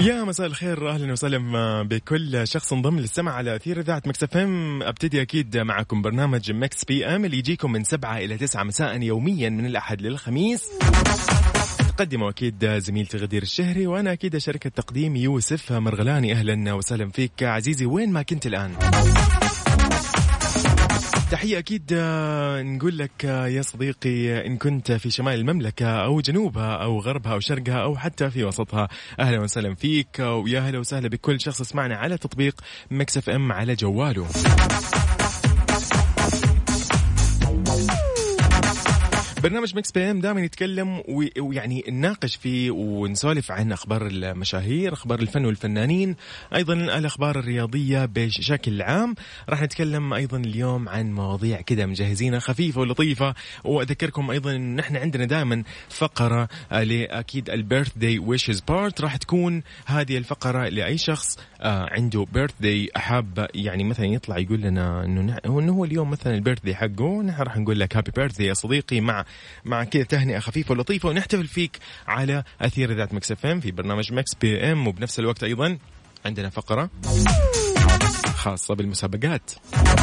يا مساء الخير أهلا وسهلا بكل شخص انضم للسمع على أثير إذاعة Mix FM. أبتدي أكيد معكم برنامج Mix PM اللي يجيكم من 7 إلى 9 مساء يوميا من الأحد للخميس. تقدمه أكيد زميلتي غدير الشهري وأنا أكيد شريكه تقديم يوسف مرغلاني. أهلا وسهلا فيك عزيزي وين ما كنت الآن؟ تحية أكيد آه، نقول لك آه، يا صديقي إن كنت في شمال المملكة أو جنوبها أو غربها أو شرقها أو حتى في وسطها. أهلا وسهلا فيك آه، ويا هلا وسهلا بكل شخص يسمعنا على تطبيق Mix FM على جواله. برنامج Mix PM دائما يتكلم ويعني نناقش فيه ونسولف عن أخبار المشاهير، أخبار الفن والفنانين، أيضا الأخبار الرياضية بشكل عام، راح نتكلم أيضا اليوم عن مواضيع كذا مجهزينها خفيفة ولطيفة، وأذكركم أيضا ان إحنا عندنا دائما فقرة آه، لأكيد ال birthday wishes part راح تكون هذه الفقرة لأي شخص آه، عنده birthday حاب يعني مثلا يطلع يقول لنا إنه إنه هو اليوم مثلا ال birthday حقه نحن راح نقول لك happy birth يا صديقي مع مع كذا تهنئة خفيفة ولطيفة ونحتفل فيك على أثير إذاعة Mix FM في برنامج Mix PM. وبنفس الوقت أيضا عندنا فقرة خاصة بالمسابقات.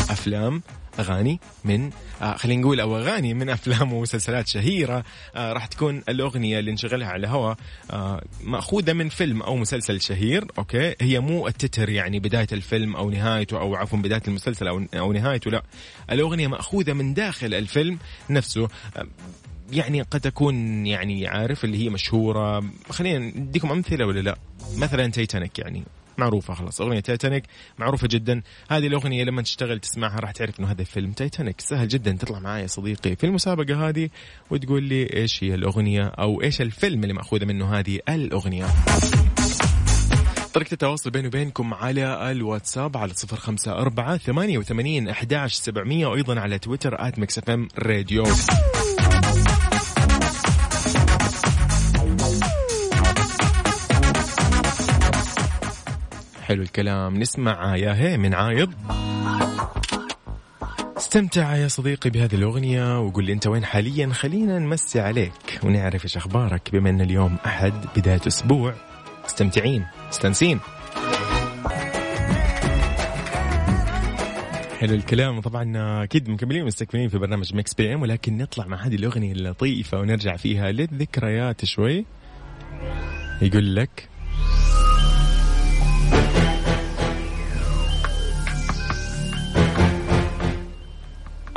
أفلام أغاني من آه خلينا نقول أو أغاني من أفلام ومسلسلات شهيرة آه راح تكون الأغنية اللي نشغلها على الهواء آه مأخوذة من فيلم أو مسلسل شهير أوكي؟ هي مو التتر يعني بداية الفيلم أو نهايته أو عفوا بداية المسلسل أو أو نهايته لا. الأغنية مأخوذة من داخل الفيلم نفسه آه يعني قد تكون يعني عارف اللي هي مشهورة. خلينا نديكم أمثلة ولا لا؟ مثلا تايتانيك يعني. معروفة خلاص. أغنية تايتانيك معروفة جدا. هذه الأغنية لما تشتغل تسمعها راح تعرف إنه هذا فيلم تايتانيك سهل جدا تطلع معي يا صديقي. في المسابقة هذه وتقول لي إيش هي الأغنية أو إيش الفيلم اللي مأخوذة منه هذه الأغنية. طريقة التواصل بيني وبينكم على الواتساب على صفر خمسة أربعة ثمانية وثمانين أحداش سبعمية وأيضا على تويتر at Mix FM Radio. حلو الكلام. نسمع يا هي من عايض. استمتع يا صديقي بهذه الأغنية وقول لي أنت وين حاليا. خلينا نمسي عليك ونعرف إيش أخبارك. بما أن اليوم أحد بداية أسبوع مستمتعين مستنسين حلو الكلام. طبعا أكيد مكملين مستكملين في برنامج Mix PM ولكن نطلع مع هذه الأغنية اللطيفة ونرجع فيها للذكريات شوي. يقول لك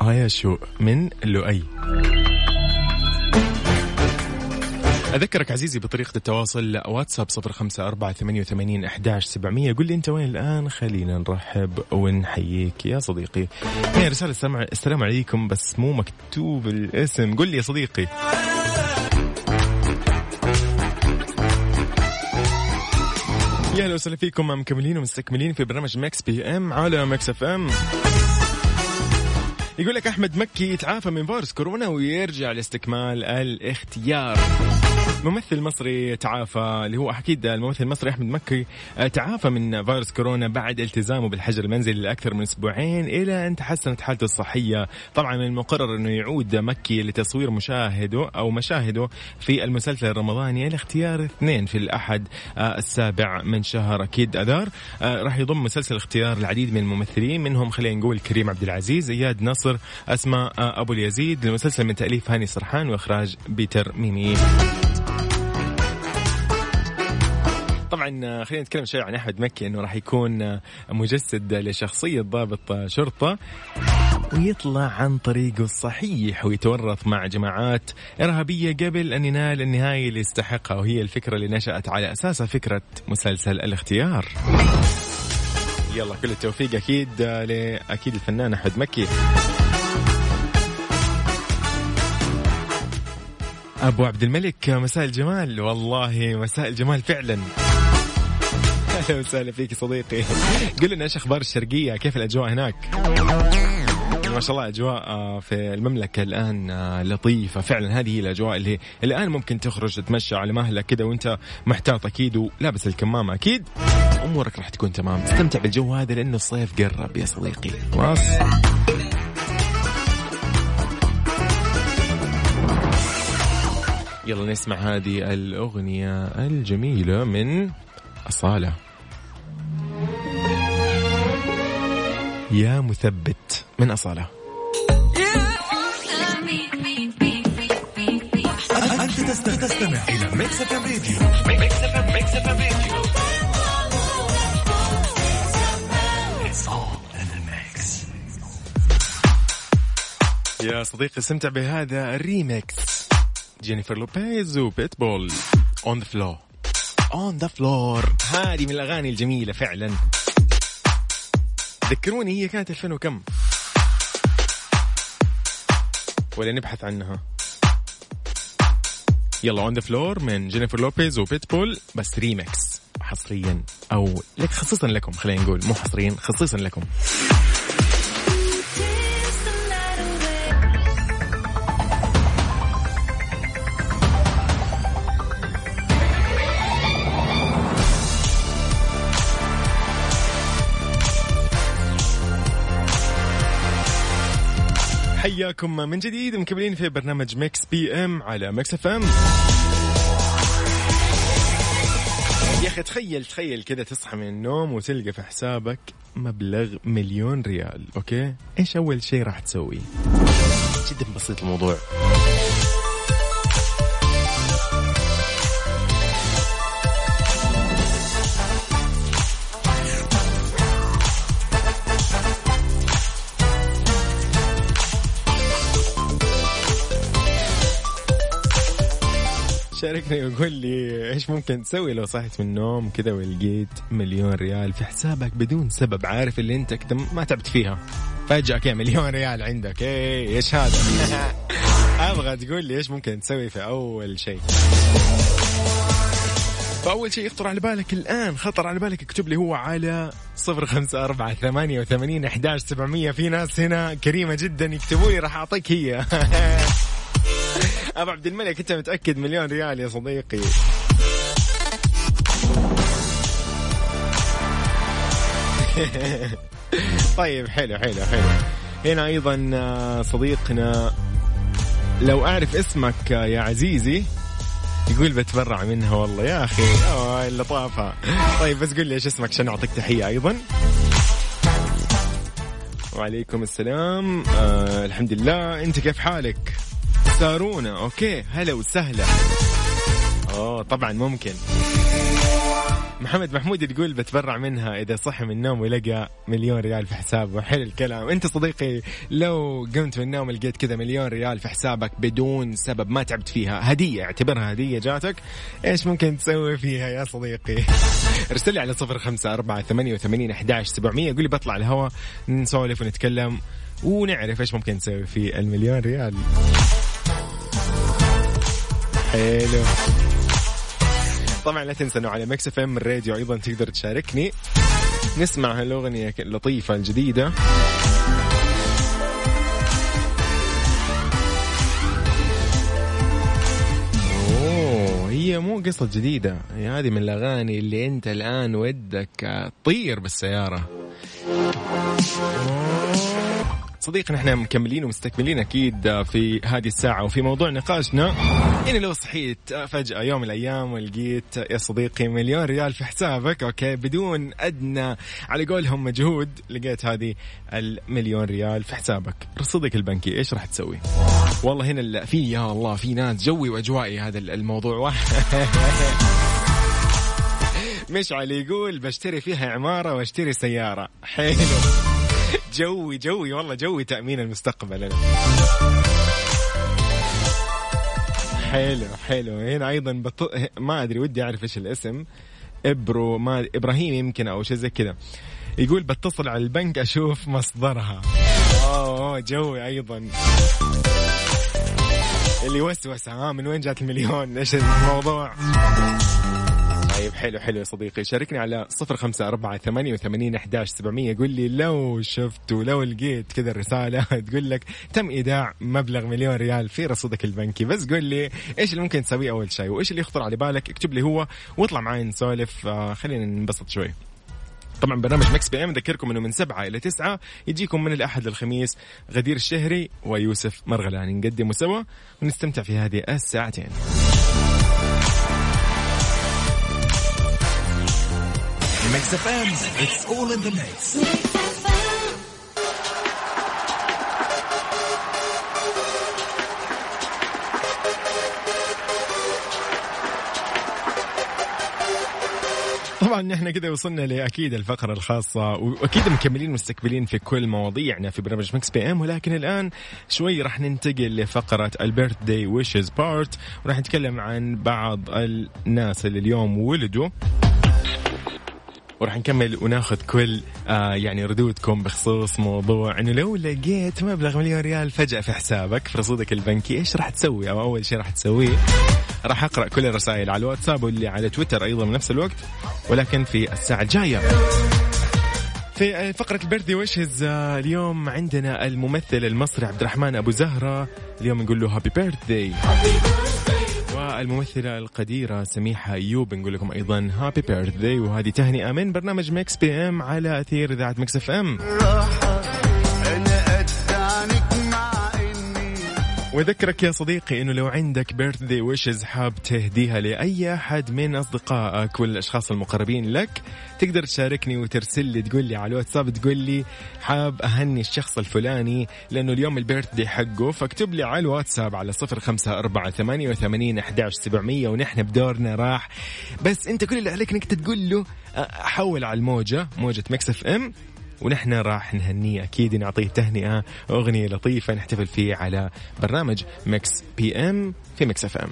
آية شو من لؤي أذكرك عزيزي بطريقة التواصل واتساب صفر خمسة أربعة ثمانية وثمانين أحداش سبعمية قل لي أنت وين الآن؟ خلينا نرحب ونحييك يا صديقي. هي رسالة السلام- السلام عليكم بس مو مكتوب الاسم. قل لي يا صديقي. يا أهلا وسهلا فيكم مكملين ومستكملين في برنامج Mix PM على Mix FM. يقول لك أحمد مكي يتعافى من فيروس كورونا ويرجع لاستكمال الاختيار. ممثل مصري تعافى اللي هو أكيد الممثل المصري أحمد مكي آه، تعافى من فيروس كورونا بعد التزامه بالحجر المنزلي لأكثر من أسبوعين إلى أن تحسنت حالته الصحية. طبعا من المقرر أنه يعود مكي لتصوير مشاهده أو مشاهده في المسلسل الرمضاني الاختيار اثنين في الأحد آه، السابع من شهر. أكيد آذار آه، راح يضم مسلسل اختيار العديد من الممثلين منهم خلينا نقول كريم عبد العزيز إياد نصر أسماء آه، أبو اليزيد. المسلسل من تأليف هاني سرحان وإخراج بيتر ميمي. طبعا خلينا نتكلم شوي عن أحمد مكي إنه راح يكون مجسد لشخصية ضابط شرطة ويطلع عن طريقه الصحيح ويتورط مع جماعات إرهابية قبل أن ينال النهاية اللي يستحقها وهي الفكرة اللي نشأت على أساسها فكرة مسلسل الاختيار. يلا كل التوفيق أكيد آه، لأكيد الفنان أحمد مكي. أبو عبد الملك مساء الجمال. والله مساء الجمال فعلا. أهلا وسهلا فيك صديقي. قل لنا إيش أخبار الشرقية؟ كيف الأجواء هناك؟ ما شاء الله أجواء آه، في المملكة الآن آه، لطيفة. فعلا هذه هي الأجواء اللي الآن ممكن تخرج تتمشى على مهلك كذا وأنت محتاط أكيد ولابس الكمامه أكيد. أمورك راح تكون تمام. تستمتع بالجو هذا لأنه الصيف قرب يا صديقي. خلاص. يلا نسمع هذه الأغنية الجميلة من أصالة. يا مثبت من أصالة. أنت تستمع إلى Mix Radio Radio يا صديقي استمتع بهذا الريمكس جينيفر لوبيز وبيتبول On the Floor On the Floor هذه من الأغاني الجميلة فعلا. ذكروني هي كانت 2000 وكم؟ ولا نبحث عنها. يلا On the Floor من جينيفر لوبيز وبيتبول بس ريمكس حصريا. أو لك خصيصا لكم خلينا نقول مو حصريا خصيصا لكم. حياكم من جديد مكملين في برنامج Mix PM على Mix FM. يا أخي تخيل تخيل كذا تصحى من النوم وتلقى في حسابك مبلغ مليون ريال okay؟ إيش أول شيء راح تسوي؟ جدا بسيط الموضوع. شاركني وقول لي إيش ممكن تسوي لو صحيت من النوم كذا ولقيت مليون ريال في حسابك بدون سبب؟ عارف اللي أنت كده ما تعبت فيها. فجأة كذا مليون ريال عندك. إيه إيش هذا؟ أبغى تقول لي إيش ممكن تسوي في أول شيء. فأول شيء يخطر على بالك الآن. خطر على بالك اكتب لي هو على صفر خمسة أربعة ثمانية وثمانين أحداش سبعمية. في ناس هنا كريمة جدا يكتبوا لي راح أعطيك هي. أبو عبد الملك أنت متأكد مليون ريال يا صديقي؟ طيب حلو حلو حلو. هنا أيضا آه، صديقنا لو أعرف اسمك آه، يا عزيزي يقول بتبرع منها والله يا أخي أوه اللطافه طيب بس قل لي إيش اسمك عشان أعطيك تحية أيضا. وعليكم السلام. آه الحمد لله. أنت كيف حالك؟ سارونا okay. هلا وسهلا. أوه طبعا ممكن. محمد محمود تقول بتبرع منها إذا صحي من النوم ولقى مليون ريال في حسابه. حلو الكلام. أنت صديقي لو قمت من النوم لقيت كذا مليون ريال في حسابك بدون سبب ما تعبت فيها هدية اعتبرها هدية جاتك. إيش ممكن تسوي فيها يا صديقي؟ ارسل لي على صفر خمسة أربعة ثمانية وثمانين أحداش سبعمية. قولي بطلع الهواء نسولف ونتكلم ونعرف إيش ممكن نسوي في المليون ريال. حلو. طبعا لا تنسى انه على Mix FM الراديو أيضا تقدر تشاركني. نسمع هالأغنية اللطيفة الجديدة. هي مو قصة جديدة. هي هذه من الأغاني اللي أنت الآن ودك تطير بالسيارة. صديقنا إحنا مكملين ومستكملين أكيد في هذه الساعة وفي موضوع نقاشنا. يعني لو صحيت فجأة يوم من الأيام ولقيت يا صديقي مليون ريال في حسابك okay بدون أدنى على قولهم مجهود لقيت هذه المليون ريال في حسابك. رصيدك البنكي إيش راح تسوي؟ والله هنا في يا الله في ناس جوي وأجوائي هذا الموضوع. مشعل يقول بشتري فيها عمارة وأشتري سيارة. حلو. جوي جوي والله جوي تأمين المستقبل. أنا حلو حلو. هنا أيضا بط... ما أدري ودي أعرف إيش الاسم. إبرو ما إبراهيم يمكن أو شيء زي كذا. يقول بتصل على البنك أشوف مصدرها. أوه جوي أيضا. اللي وسوس ها من وين جات المليون؟ إيش الموضوع؟ طيب حلو حلو يا صديقي. شاركني على صفر خمسة أربعة ثمانية وثمانين أحداش سبعمية قول لي لو شفت ولو لقيت كذا الرسالة تقول لك تم إيداع مبلغ مليون ريال في رصيدك البنكي. بس قول لي إيش اللي ممكن تسويه أول شيء؟ وإيش اللي يخطر على بالك؟ اكتب لي هو واطلع معي نسولف. آه خلينا ننبسط شوي. طبعا برنامج Mix PM أذكركم إنه من سبعة إلى تسعة يجيكم من الأحد للخميس غدير الشهري ويوسف مرغلاني. نقدمه سوا ونستمتع في هذه الساعتين. Mix FM it's all in the mix طبعا نحن كده وصلنا لأكيد الفقرة الخاصة وأكيد مكملين مستكملين في كل مواضيعنا في برنامج Mix PM ولكن الآن شوي راح ننتقل لفقرة ال birthday wishes part وراح نتكلم عن بعض الناس اللي اليوم ولدوا. وراح نكمل وناخذ كل آه يعني ردودكم بخصوص موضوع انه لو لقيت مبلغ مليون ريال فجأة في حسابك في رصيدك البنكي إيش راح تسوي؟ أو أول شيء راح تسويه راح أقرأ كل الرسائل على الواتساب واللي على تويتر أيضا بنفس الوقت ولكن في الساعة الجاية. في فقرة ال birthday wishes اليوم عندنا الممثل المصري عبد الرحمن أبو زهرة اليوم نقول له happy birthday والممثلة القديرة سميحة أيوب نقول لكم أيضا happy birthday وهذه تهنئة من برنامج Mix PM على أثير إذاعة Mix FM. وذكرك يا صديقي إنه لو عندك birthday wishes حاب تهديها لأي أحد من أصدقائك والأشخاص المقربين لك تقدر تشاركني وترسل لي تقول لي على الواتساب تقول لي حاب أهني الشخص الفلاني لأنه اليوم ال birthday حقه فاكتب لي على الواتساب على صفر خمسة أربعة ثمانية وثمانين أحداش سبعمية ونحن بدورنا راح. بس أنت كل اللي عليك إنك تقول له حول على الموجة موجة Mix FM. ونحن راح نهنيه أكيد نعطيه تهنئة أغنية لطيفة نحتفل فيه على برنامج Mix PM في Mix FM.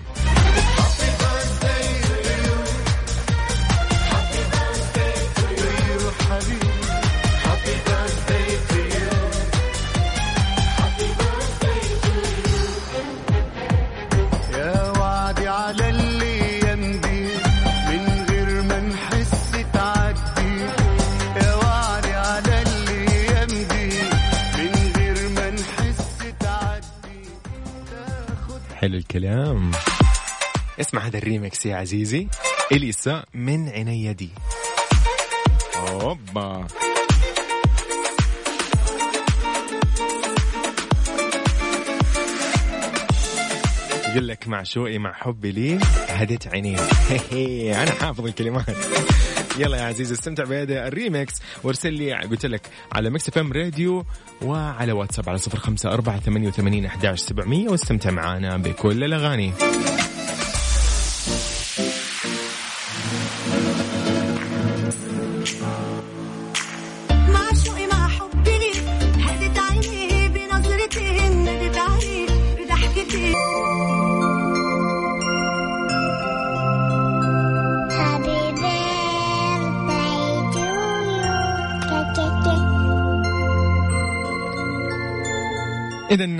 حلو الكلام. اسمع هذا الريمكس يا عزيزي. إليسا من عيني دي أوبا. يقول لك مع شوقي مع حبي لي هديت عيني. أنا حافظ الكلمات. يلا يا عزيزي استمتع بهذا الريمكس وارسل لي قلت لك على Mix FM Radio وعلى واتساب على صفر خمسة أربعة ثمانية وثمانين أحداش سبعمية واستمتع معنا بكل الأغاني.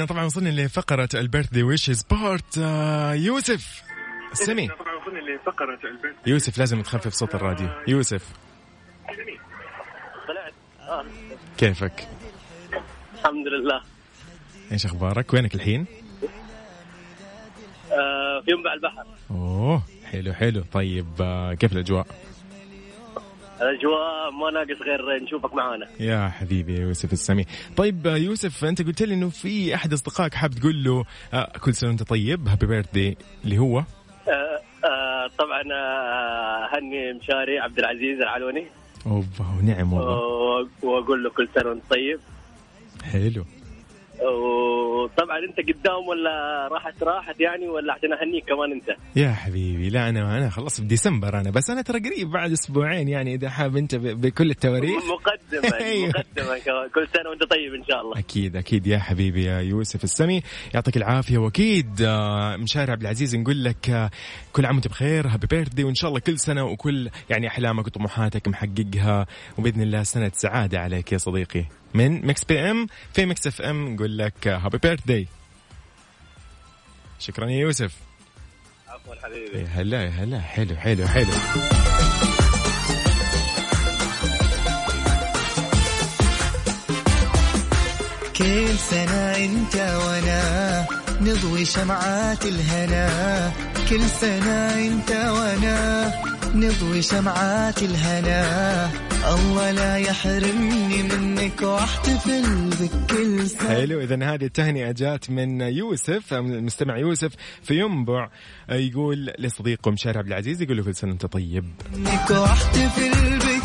طبعا وصلنا لفقرة البيرثدي ويشز بارت يوسف سمي يوسف لازم تخفف صوت الراديو يوسف كيفك؟ الحمد لله إيش أخبارك؟ وينك الحين؟ آه في ينبع البحر أوه حلو حلو طيب آه، كيف الأجواء؟ الأجواء ما ناقص غير نشوفك معانا. يا حبيبي يا يوسف السمي. طيب آه، يوسف أنت قلت لي إنه في أحد أصدقائك حاب تقول له آه، كل سنة وأنت طيب هابي بيرثدي اللي هو؟ آه آه طبعا آه هني مشاري عبد العزيز العلوني. أوبا ونعم والله. وأقول له كل سنة وأنت طيب. حلو. وطبعا أنت قدام ولا راحت راحت يعني ولا عشان اهنيك كمان أنت يا حبيبي لا أنا أنا خلصت بديسمبر أنا بس أنا ترى قريب بعد أسبوعين يعني إذا حاب أنت بكل التواريخ مقدما أيوه. مقدما كمان. كل سنة وأنت طيب إن شاء الله أكيد أكيد يا حبيبي يا يوسف السمي يعطيك العافية وأكيد آه، مشاري عبد العزيز نقول لك آه، كل عام وأنت بخير happy birthday وإن شاء الله كل سنة وكل يعني أحلامك وطموحاتك محققها وبإذن الله سنة سعادة عليك يا صديقي من Mix PM في Mix FM نقول لك happy birthday شكرا يا يوسف. عفوا حبيبي. يا هلا يا هلا. حلو حلو حلو. كل سنة إنت وأنا نضوي شمعات الهنا. كل سنة إنت وأنا نضوي شمعات الهنا. الله لا يحرمني منك واحتفل بكل سنة. حلو اذا هذه التهنئة جات من يوسف المستمع يوسف في ينبع يقول لصديقه مشاري عبد العزيز يقول له كل سنة وأنت طيب. منك واحتفل بكل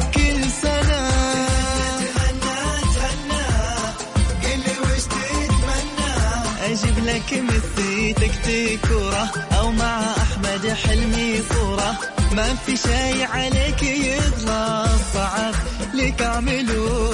أجيب لك مثيتك تكوره أو مع أحمد حلمي صورة. ما في شي عليك يطلع صعب لك اعمله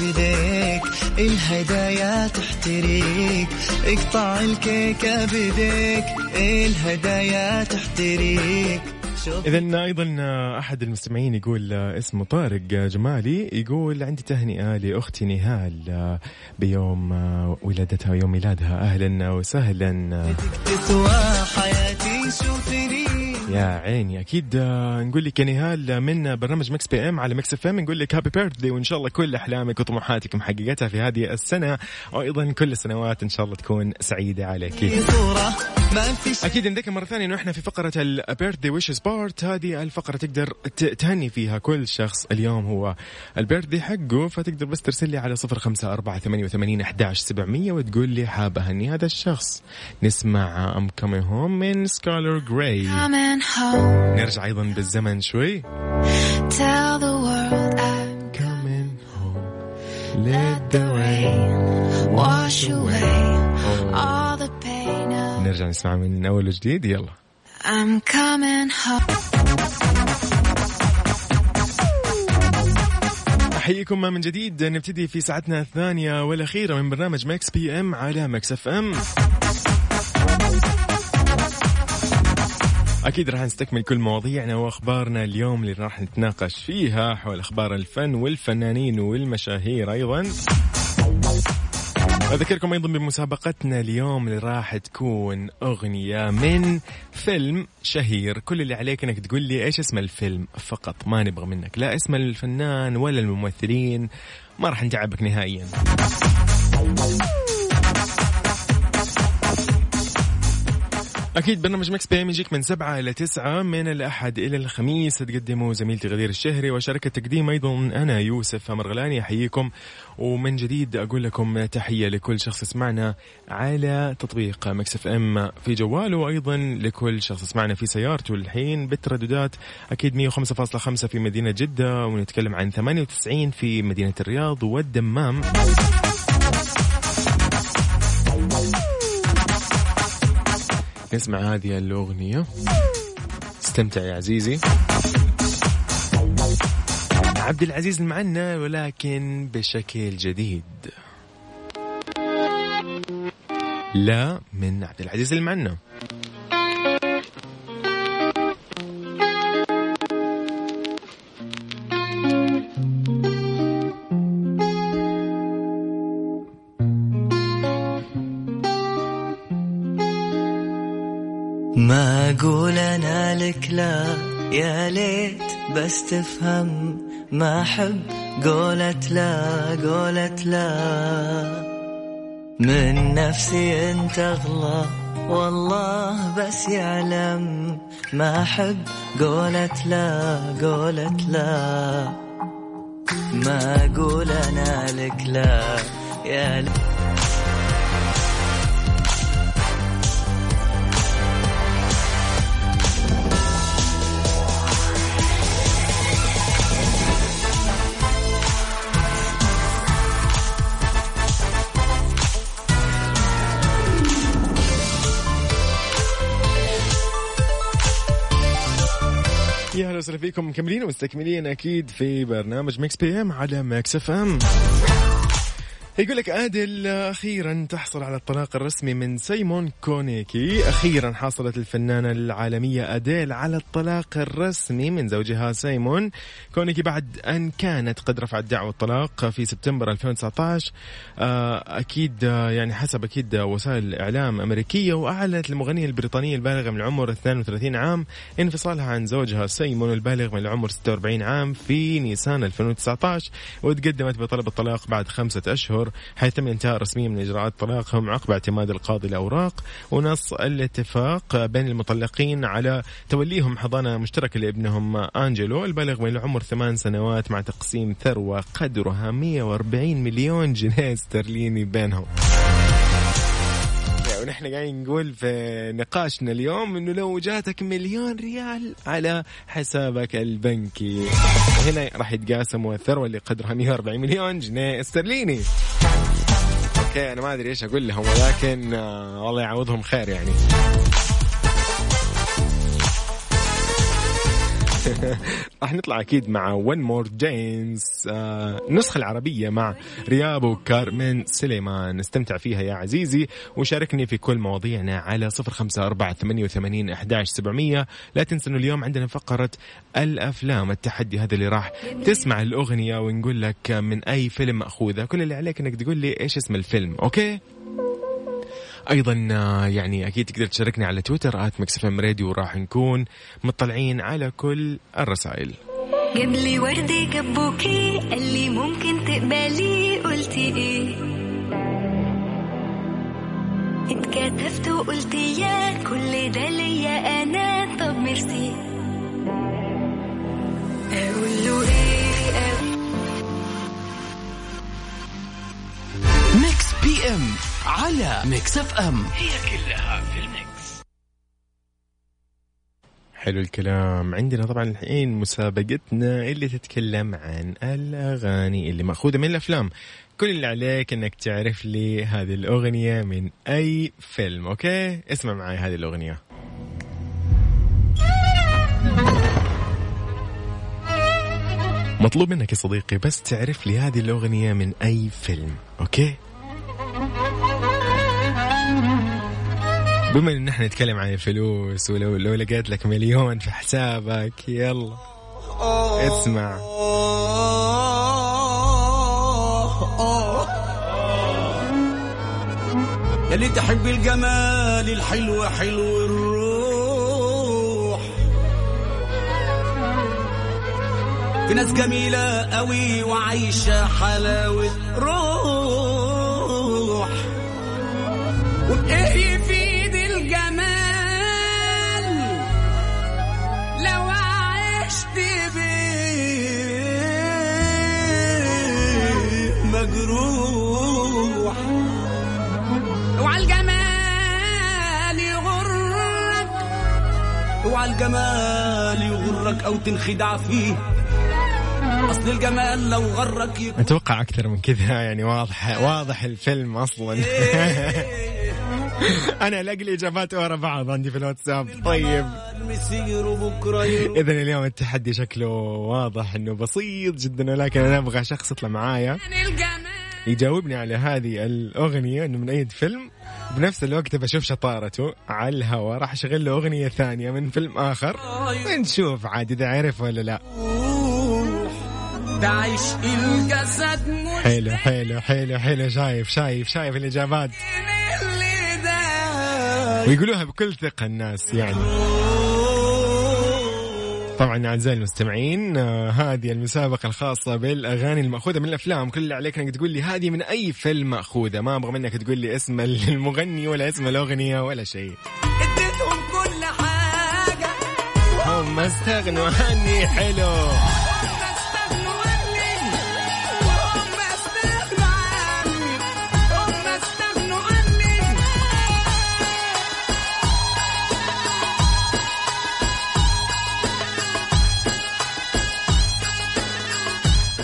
بيديك الهدايا تحتريك اقطع الكيكة بيديك الهدايا تحتريك. شوف. اذا أيضا أحد المستمعين يقول اسمه طارق جمالي يقول عندي تهنئة لأختي نهال بيوم ولادتها ويوم ميلادها. أهلا وسهلا. تسوى حياتي شوفني يا عيني. أكيد آه، نقول لك يا نهال من برنامج Mix PM على Mix FM نقول لك happy birthday وإن شاء الله كل أحلامك وطموحاتك محققتها في هذه السنة. وأيضا كل السنوات إن شاء الله تكون سعيدة عليك. ما في شي أكيد نذكر مرة ثانية إنه إحنا في فقرة ال birthday wishes part هذه الفقرة تقدر تهني فيها كل شخص. اليوم هو ال birthday حقه فتقدر بس ترسل لي على صفر خمسة أربعة ثمانية وثمانين أحداش سبعمية وتقول لي حاب أهني هذا الشخص. نسمع I'm coming home من Skylar Grey Coming home, نرجع أيضا بالزمن شوي. Tell the world I'm coming home. Let the rain wash away. نرجع نسمع من أول وجديد. يلا. I'm coming home. أحييكم من جديد. نبتدي في ساعتنا الثانية والأخيرة من برنامج Mix PM على Mix FM أكيد راح نستكمل كل مواضيعنا وأخبارنا اليوم اللي راح نتناقش فيها حول أخبار الفن والفنانين والمشاهير أيضا. أذكركم أيضا بمسابقتنا اليوم اللي راح تكون أغنية من فيلم شهير. كل اللي عليك أنك تقول لي إيش اسم الفيلم فقط. ما نبغى منك لا اسم الفنان ولا الممثلين. ما راح نتعبك نهائيا. أكيد برنامج Mix PM يجيك من سبعة إلى تسعة من الأحد إلى الخميس. تقدمه زميلتي غدير الشهري وشارك التقديم أيضا. أنا يوسف مرغلاني أحييكم. ومن جديد أقول لكم تحية لكل شخص يسمعنا على تطبيق مكس إف إم. في جواله وأيضا لكل شخص يسمعنا في سيارته الحين بالترددات. أكيد 105.5 في مدينة جدة ونتكلم عن 98 في مدينة الرياض والدمام. نسمع هذه الأغنية. استمتع يا عزيزي. عبد العزيز معنا ولكن بشكل جديد. لا من عبد العزيز المعنا ما أقول أنا لك لا يا ليت بس تفهم ما أحب. قولت لا قولت لا. من نفسي أنت أغلى والله بس يعلم ما أحب. قولت لا قولت لا. ما أقول أنا لك لا يا ليت وسهلا فيكم مكملين ومستكملين أكيد في برنامج Mix PM على Mix FM. يقول لك أديل أخيرا تحصل على الطلاق الرسمي من سيمون كونيكي. أخيرا حصلت الفنانة العالمية أديل على الطلاق الرسمي من زوجها سيمون كونيكي بعد أن كانت قد رفعت دعوى الطلاق في سبتمبر 2019 آه، أكيد آه، يعني حسب أكيد وسائل اعلام أمريكية وأعلنت المغنية البريطانية البالغة من العمر 32 عام انفصالها عن زوجها سيمون البالغ من العمر 46 عام في نيسان 2019 وتقدمت بطلب الطلاق بعد خمسة أشهر حيث تم رسميا من إجراءات طلاقهم عقب اعتماد القاضي الأوراق ونص الاتفاق بين المطلقين على توليهم حضانة مشتركة لابنهم أنجلو البالغ من العمر ثمان سنوات مع تقسيم ثروة قدرها 140 مليون جنيه استرليني بينهم. ونحن قاعدين نقول في نقاشنا اليوم إنه لو جاتك مليون ريال على حسابك البنكي. هنا راح يتقاسموا الثروة اللي قدرها 140 مليون جنيه استرليني. Okay أنا ما أدري إيش أقول لهم ولكن آه الله يعوضهم خير يعني. راح نطلع أكيد مع One More Dance النسخة العربية مع R3HAB وكارمن سليمان. استمتع فيها يا عزيزي وشاركني في كل مواضيعنا على صفر خمسة أربعة ثمانية وثمانين أحداش سبعمية. لا تنسى أنه اليوم عندنا فقرة الأفلام التحدي هذا اللي راح تسمع الأغنية ونقول لك من أي فيلم مأخوذة كل اللي عليك أنك تقول لي إيش اسم الفيلم okay؟ أيضا آه، يعني أكيد تقدر تشاركني على تويتر at Mix FM Radio وراح نكون مطلعين على كل الرسائل. جاب لي ورد جاب بوكيه قال لي ممكن تقبلي قلتي إيه؟ اتكتفت وقلت يا كل ده ليا أنا طب ميرسي. أقول له إيه؟ أقول Mix PM. على Mix FM. هي كلها في ال mix. حلو الكلام. عندنا طبعا الحين مسابقتنا اللي تتكلم عن الأغاني اللي مأخوذة من الأفلام. كل اللي عليك إنك تعرف لي هذه الأغنية من أي فيلم okay؟ اسمع معي هذه الأغنية. مطلوب منك يا صديقي بس تعرف لي هذه الأغنية من أي فيلم okay؟ بما إن إحنا نتكلم عن الفلوس ولو لو لقيت لك مليون في حسابك يلا. اسمع. يلي تحب الجمال الحلو حلو الروح. في ناس جميلة قوي وعايشة حلاوة روح. وبإيه يفيد اوعى الجمال يغرك أو تنخدع فيه. أصل الجمال لو غرك يكون أتوقع أكثر من كذا يعني واضح واضح الفيلم أصلا. أنا الاقي الإجابات ورا بعض عندي في الواتساب. طيب. اذا اليوم التحدي شكله واضح إنه بسيط جدا ولكن أنا أبغى شخص يطلع معايا. يجاوبني على هذه الأغنية إنه من أي فيلم. بنفس الوقت بشوف شطارته على الهواء راح أشغل له أغنية ثانية من فيلم آخر ونشوف عاد إذا عرف ولا لا. الجسد حلو حلو حلو حلو شايف شايف شايف الإجابات. ويقولوها بكل ثقة الناس يعني. طبعا أعزائي المستمعين آه، هذه المسابقة الخاصة بالأغاني المأخوذة من الأفلام. كل اللي عليك إنك تقول لي هذه من أي فيلم مأخوذة. ما أبغى منك تقول لي اسم المغني ولا اسم الأغنية ولا شيء. اديتهم كل حاجة. هم استغنوا عني. حلو.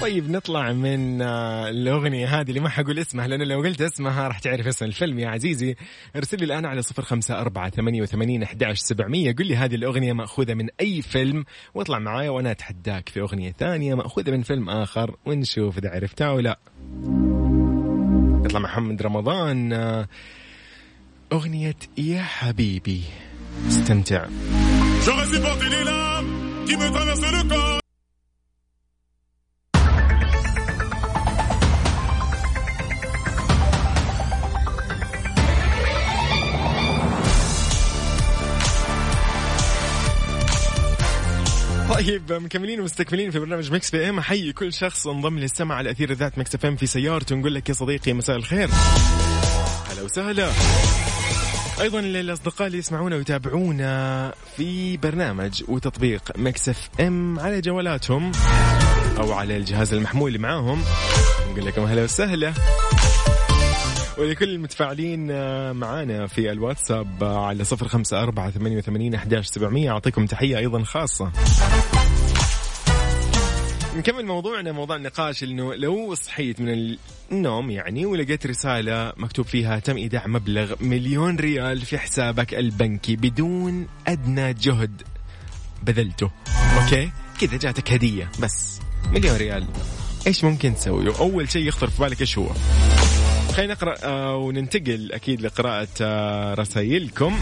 طيب نطلع من آه، الأغنية هذه اللي ما حقول اسمها لأنه لو قلت اسمها راح تعرف اسم الفيلم. يا عزيزي ارسل لي الآن على صفر خمسة أربعة ثمانية وثمانين أحداش سبعمية. قل لي هذه الأغنية مأخوذة من أي فيلم واطلع معايا وأنا أتحداك في أغنية ثانية مأخوذة من فيلم آخر ونشوف إذا عرفتها أو لا. يطلع محمد رمضان آه، أغنية يا حبيبي. استمتع. طيب مكملين ومستكملين في برنامج Mix PM. احيي كل شخص انضم للسمع على أثير ذات Mix FM في سيارته. نقول لك يا صديقي مساء الخير. هلا وسهلا. أيضا للأصدقاء اللي يسمعونا ويتابعونا في برنامج وتطبيق Mix FM على جوالاتهم أو على الجهاز المحمول اللي معاهم. نقول لكم هلا وسهلا. ولكل المتفاعلين آه، معانا في الواتساب آه، على صفر خمسة أربعة ثمانية وثمانين أحداش سبعمية. أعطيكم تحية أيضا خاصة. نكمل موضوعنا موضوع النقاش انه لو صحيت من النوم يعني ولقيت رسالة مكتوب فيها تم إيداع مبلغ مليون ريال في حسابك البنكي بدون أدنى جهد بذلته. okay؟ كذا جاتك هدية بس. مليون ريال. إيش ممكن تسوي؟ اول شيء يخطر في بالك إيش هو؟ خلينا نقرأ آه وننتقل أكيد لقراءة آه رسائلكم.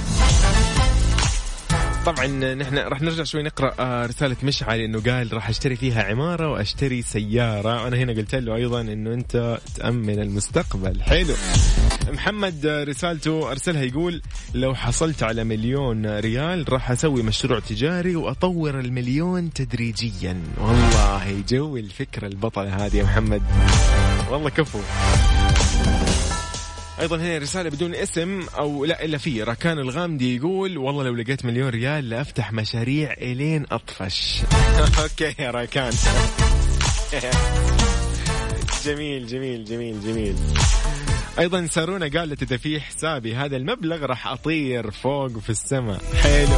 طبعا نحن راح نرجع شوي نقرأ آه، رسالة مشعل إنه قال راح أشتري فيها عمارة وأشتري سيارة. وأنا هنا قلت له أيضا إنه أنت تأمن المستقبل. حلو. محمد رسالته أرسلها يقول لو حصلت على مليون ريال راح أسوي مشروع تجاري وأطور المليون تدريجيا. والله جو الفكرة البطلة هذه يا محمد. والله كفو. أيضا هنا رسالة بدون اسم أو لا إلا في. راكان الغامدي يقول والله لو لقيت مليون ريال لأفتح مشاريع إلين أطفش. okay يا راكان جميل جميل جميل جميل. أيضا سارونا قالت اذا في حسابي هذا المبلغ راح أطير فوق في السماء. حلو.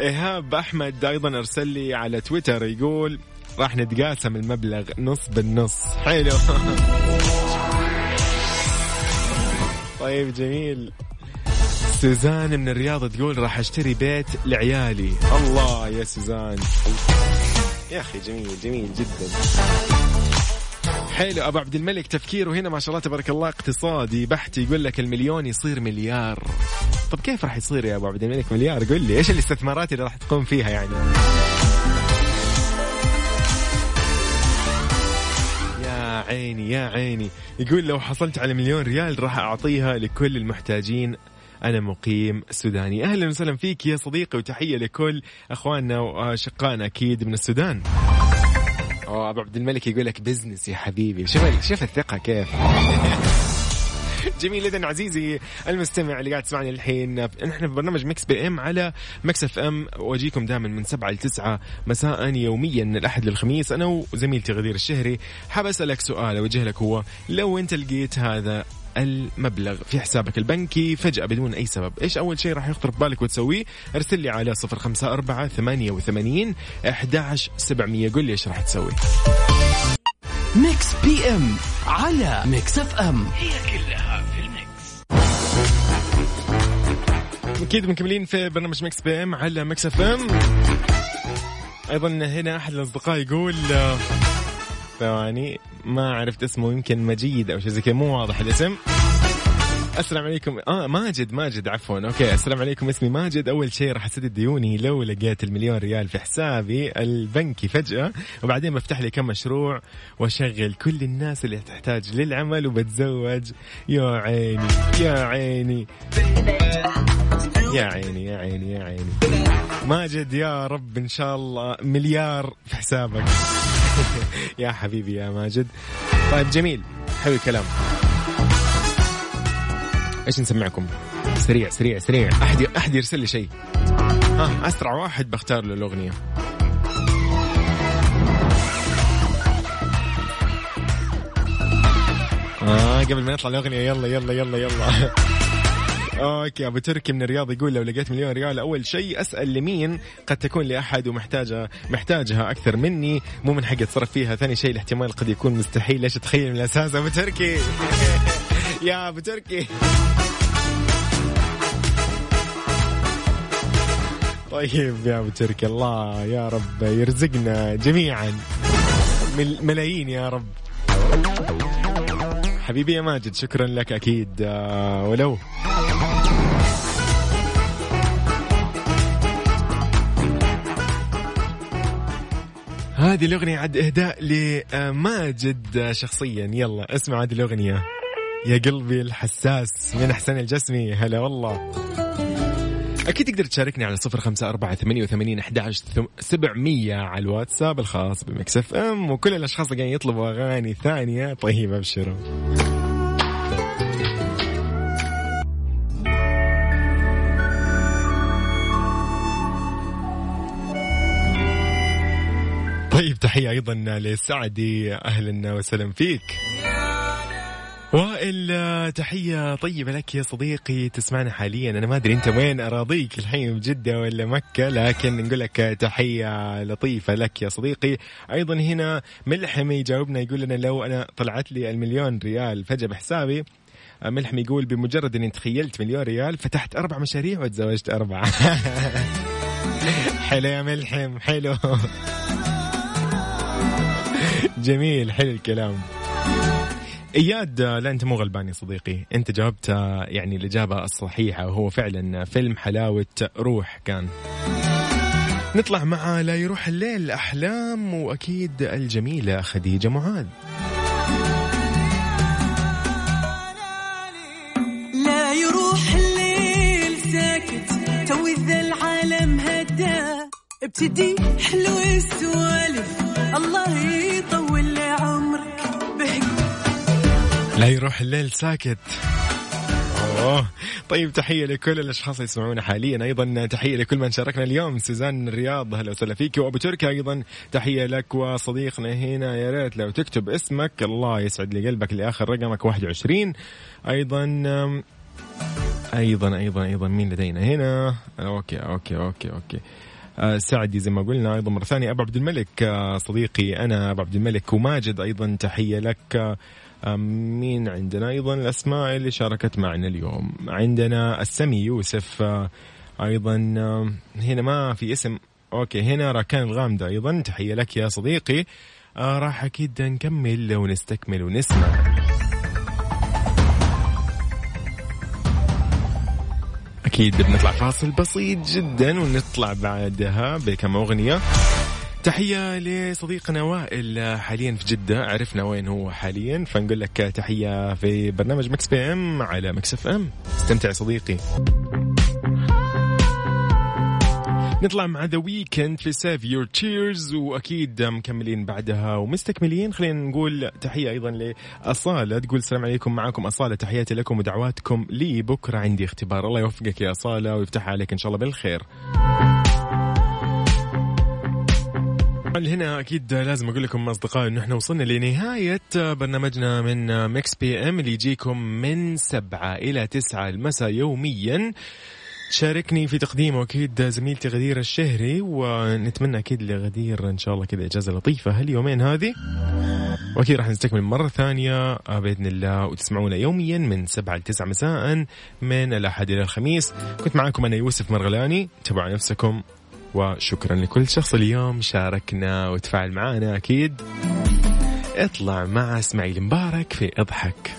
إيهاب أحمد أيضا أرسل لي على تويتر يقول راح نتقاسم المبلغ نص بالنص. حلو. طيب جميل. سوزان من الرياض تقول راح أشتري بيت لعيالي. الله يا سوزان يا أخي جميل جميل جدا. حلو أبو عبد الملك تفكيره هنا ما شاء الله تبارك الله اقتصادي بحت يقول لك المليون يصير مليار. طب كيف راح يصير يا أبو عبد الملك مليار؟ قل لي إيش الاستثمارات اللي راح تقوم فيها يعني؟ عيني يا عيني. يقول لو حصلت على مليون ريال راح أعطيها لكل المحتاجين. أنا مقيم سوداني. أهلا وسهلا فيك يا صديقي وتحية لكل أخواننا وأشقائنا أكيد من السودان. أوه أبو عبد الملك يقول لك business يا حبيبي. شوف شوف الثقة كيف. جميل اذا عزيزي المستمع اللي قاعد تسمعني الحين. نحن في برنامج Mix PM على Mix FM وأجيكم دائما من سبعة ل 9 مساء يوميا من الأحد للخميس. أنا وزميلتي غدير الشهري حاب أسألك سؤال أوجه لك هو لو أنت لقيت هذا المبلغ في حسابك البنكي فجأة بدون أي سبب إيش أول شيء راح يخطر ببالك وتسويه؟ ارسل لي على صفر خمسة أربعة ثمانية وثمانين أحداش سبعمية قل لي إيش راح تسوي. Mix PM على Mix FM أكيد مكملين في برنامج Mix PM على Mix FM أيضا هنا أحد الأصدقاء يقول آه، ثواني ما عرفت اسمه يمكن مجيد أو شيء زي كذا مو واضح الاسم. السلام عليكم. آه ماجد ماجد عفوا. okay السلام عليكم. اسمي ماجد. أول شيء راح أسدد ديوني لو لقيت المليون ريال في حسابي البنكي فجأة. وبعدين بفتح لي كم مشروع وأشغل كل الناس اللي تحتاج للعمل وبتزوج. يا عيني يا عيني. يا عيني يا عيني يا عيني. ماجد يا رب إن شاء الله مليار في حسابك. يا حبيبي يا ماجد. طيب جميل. حلو الكلام. إيش نسمعكم؟ سريع سريع سريع. أحد أحد يرسل لي شيء. ها أسرع واحد بختار له الأغنية. آه قبل ما نطلع الأغنية يلا يلا يلا يلا. أوكي أبو تركي من الرياض يقول لو لقيت مليون ريال أول شيء أسأل لمين قد تكون لأحد ومحتاجه محتاجها أكثر مني. مو من حقي أتصرف فيها ثاني شيء الاحتمال قد يكون مستحيل. ليش تخيل من الأساس أبو تركي؟ يا أبو تركي. طيب يا أبو تركي الله يا رب يرزقنا جميعا. مل- ملايين يا رب. حبيبي يا ماجد شكرا لك أكيد آه، ولو. هذه الأغنية عد إهداء لماجد شخصيا. يلا اسمع هذه الأغنية. يا قلبي الحساس من حسين الجسمي. هلا والله. أكيد تقدر تشاركني على صفر خمسة أربعة ثمانية وثمانين أحداش سبعمية على الواتساب الخاص بمكسف أم وكل الأشخاص اللي قاعدين يطلبوا أغاني ثانية. طيب أبشروا طيب تحية أيضا لسعدي. أهلا وسهلا فيك. وائل تحية طيبة لك يا صديقي تسمعنا حاليا. أنا ما أدري أنت وين أراضيك الحين بجدة ولا مكة؟ لكن نقول لك تحية لطيفة لك يا صديقي. أيضا هنا ملحم يجاوبنا يقول لنا لو أنا طلعت لي المليون ريال فجأة بحسابي آه، ملحم يقول بمجرد إني تخيلت مليون ريال فتحت أربع مشاريع وتزوجت أربعة. حلو يا ملحم حلو. جميل حلو الكلام. إياد آه، لا أنت مو غلبان يا صديقي. أنت جاوبت آه، يعني الإجابة الصحيحة وهو فعلا فيلم حلاوة روح كان. نطلع مع لا يروح الليل أحلام وأكيد الجميلة خديجة معاذ. لا يروح الليل ساكت توي ذا العالم هدا ابتدي حلو السوالف الله لا يروح الليل ساكت. أوه. طيب تحية لكل الأشخاص اللي يسمعونا حاليا. أيضا تحية لكل من شاركنا اليوم. سوزان الرياض هلا وسهلا فيك. وأبو تركي أيضا تحية لك وصديقنا هنا. يا ريت لو تكتب اسمك الله يسعد لي قلبك لآخر رقمك 21 أيضا أيضا أيضا أيضا مين لدينا هنا؟ okay okay okay okay. آه، سعدي زي ما قلنا. أيضا مرة ثانية أبو عبد الملك. آه، صديقي أنا أبو عبد الملك وماجد. أيضا تحية لك. آه، مين عندنا؟ أيضا الاسماء اللي شاركت معنا اليوم. عندنا السمي يوسف آه، أيضا آه، هنا ما في اسم. okay هنا راكان الغامدي أيضا. تحية لك يا صديقي. آه، راح أكيد نكمل ونستكمل ونسمع. أكيد بنطلع فاصل بسيط جدا ونطلع بعدها بكم أغنية. تحية لصديقنا وائل حاليا في جدة. عرفنا وين هو حاليا فنقول لك تحية في برنامج Mix PM على Mix FM. استمتع صديقي. نطلع مع The Weeknd في Save Your Tears وأكيد مكملين بعدها ومستكملين. خلينا نقول تحية أيضا لأصالة. تقول السلام عليكم معكم أصالة. تحياتي لكم ودعواتكم لي بكره عندي اختبار. الله يوفقك يا أصالة ويفتح عليك إن شاء الله بالخير. هنا أكيد لازم أقول لكم أصدقائي إنه إحنا وصلنا لنهاية برنامجنا من Mix PM اللي يجيكم من سبعة إلى تسعة المساء يوميا. شاركني في تقديمه أكيد زميلتي غدير الشهري ونتمنى أكيد لغدير إن شاء الله كذا إجازة لطيفة هاليومين هذه. وأكيد راح نستكمل مرة ثانية آه، بإذن الله وتسمعونا يوميا من 7 ل 9 مساء من الأحد إلى الخميس. كنت معاكم أنا يوسف مرغلاني انتبهوا لنفسكم. وشكرا لكل شخص اليوم. شاركنا وتفاعل معنا أكيد. اطلع مع إسماعيل مبارك في إضحك.